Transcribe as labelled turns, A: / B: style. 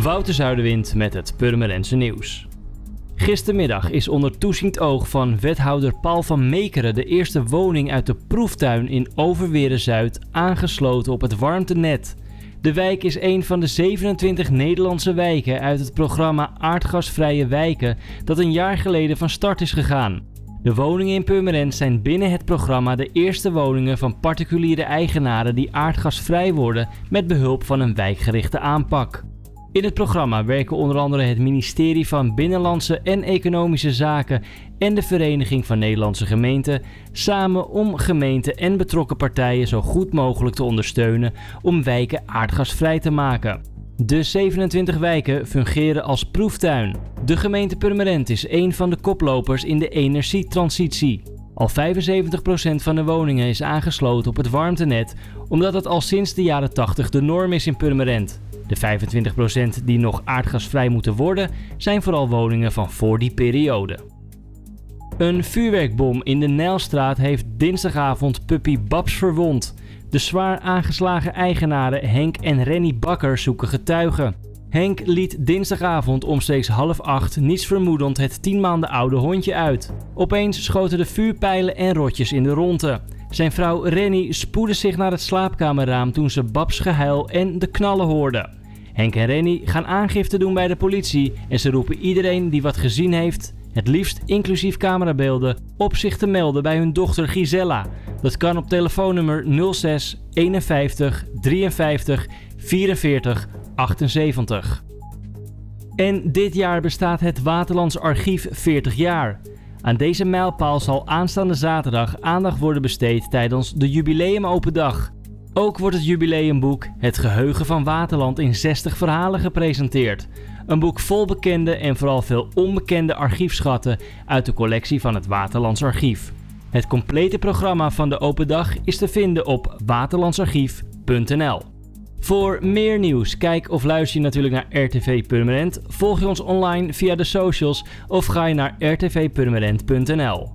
A: Wouter Zuiderwind met het Purmerendse nieuws. Gistermiddag is onder toeziend oog van wethouder Paul van Mekeren de eerste woning uit de proeftuin in Overweren Zuid aangesloten op het warmtenet. De wijk is een van de 27 Nederlandse wijken uit het programma Aardgasvrije Wijken dat een jaar geleden van start is gegaan. De woningen in Purmerend zijn binnen het programma de eerste woningen van particuliere eigenaren die aardgasvrij worden met behulp van een wijkgerichte aanpak. In het programma werken onder andere het ministerie van Binnenlandse en Economische Zaken en de Vereniging van Nederlandse Gemeenten samen om gemeenten en betrokken partijen zo goed mogelijk te ondersteunen om wijken aardgasvrij te maken. De 27 wijken fungeren als proeftuin. De gemeente Purmerend is een van de koplopers in de energietransitie. Al 75% van de woningen is aangesloten op het warmtenet, omdat het al sinds de jaren 80 de norm is in Purmerend. De 25% die nog aardgasvrij moeten worden, zijn vooral woningen van voor die periode. Een vuurwerkbom in de Nijlstraat heeft dinsdagavond puppy Babs verwond. De zwaar aangeslagen eigenaren Henk en Renny Bakker zoeken getuigen. Henk liet dinsdagavond omstreeks half acht niets vermoedend het 10 maanden oude hondje uit. Opeens schoten de vuurpijlen en rotjes in de ronde. Zijn vrouw Renny spoedde zich naar het slaapkamerraam toen ze Babs gehuil en de knallen hoorde. Henk en Renny gaan aangifte doen bij de politie en ze roepen iedereen die wat gezien heeft, het liefst inclusief camerabeelden, op zich te melden bij hun dochter Gisella. Dat kan op telefoonnummer 06 51 53 44 78. En dit jaar bestaat het Waterlands Archief 40 jaar. Aan deze mijlpaal zal aanstaande zaterdag aandacht worden besteed tijdens de Jubileum Open Dag. Ook wordt het jubileumboek Het Geheugen van Waterland in 60 verhalen gepresenteerd. Een boek vol bekende en vooral veel onbekende archiefschatten uit de collectie van het Waterlands Archief. Het complete programma van de open dag is te vinden op waterlandsarchief.nl. Voor meer nieuws, kijk of luister je natuurlijk naar RTV Permanent. Volg je ons online via de socials of ga je naar rtvpermanent.nl.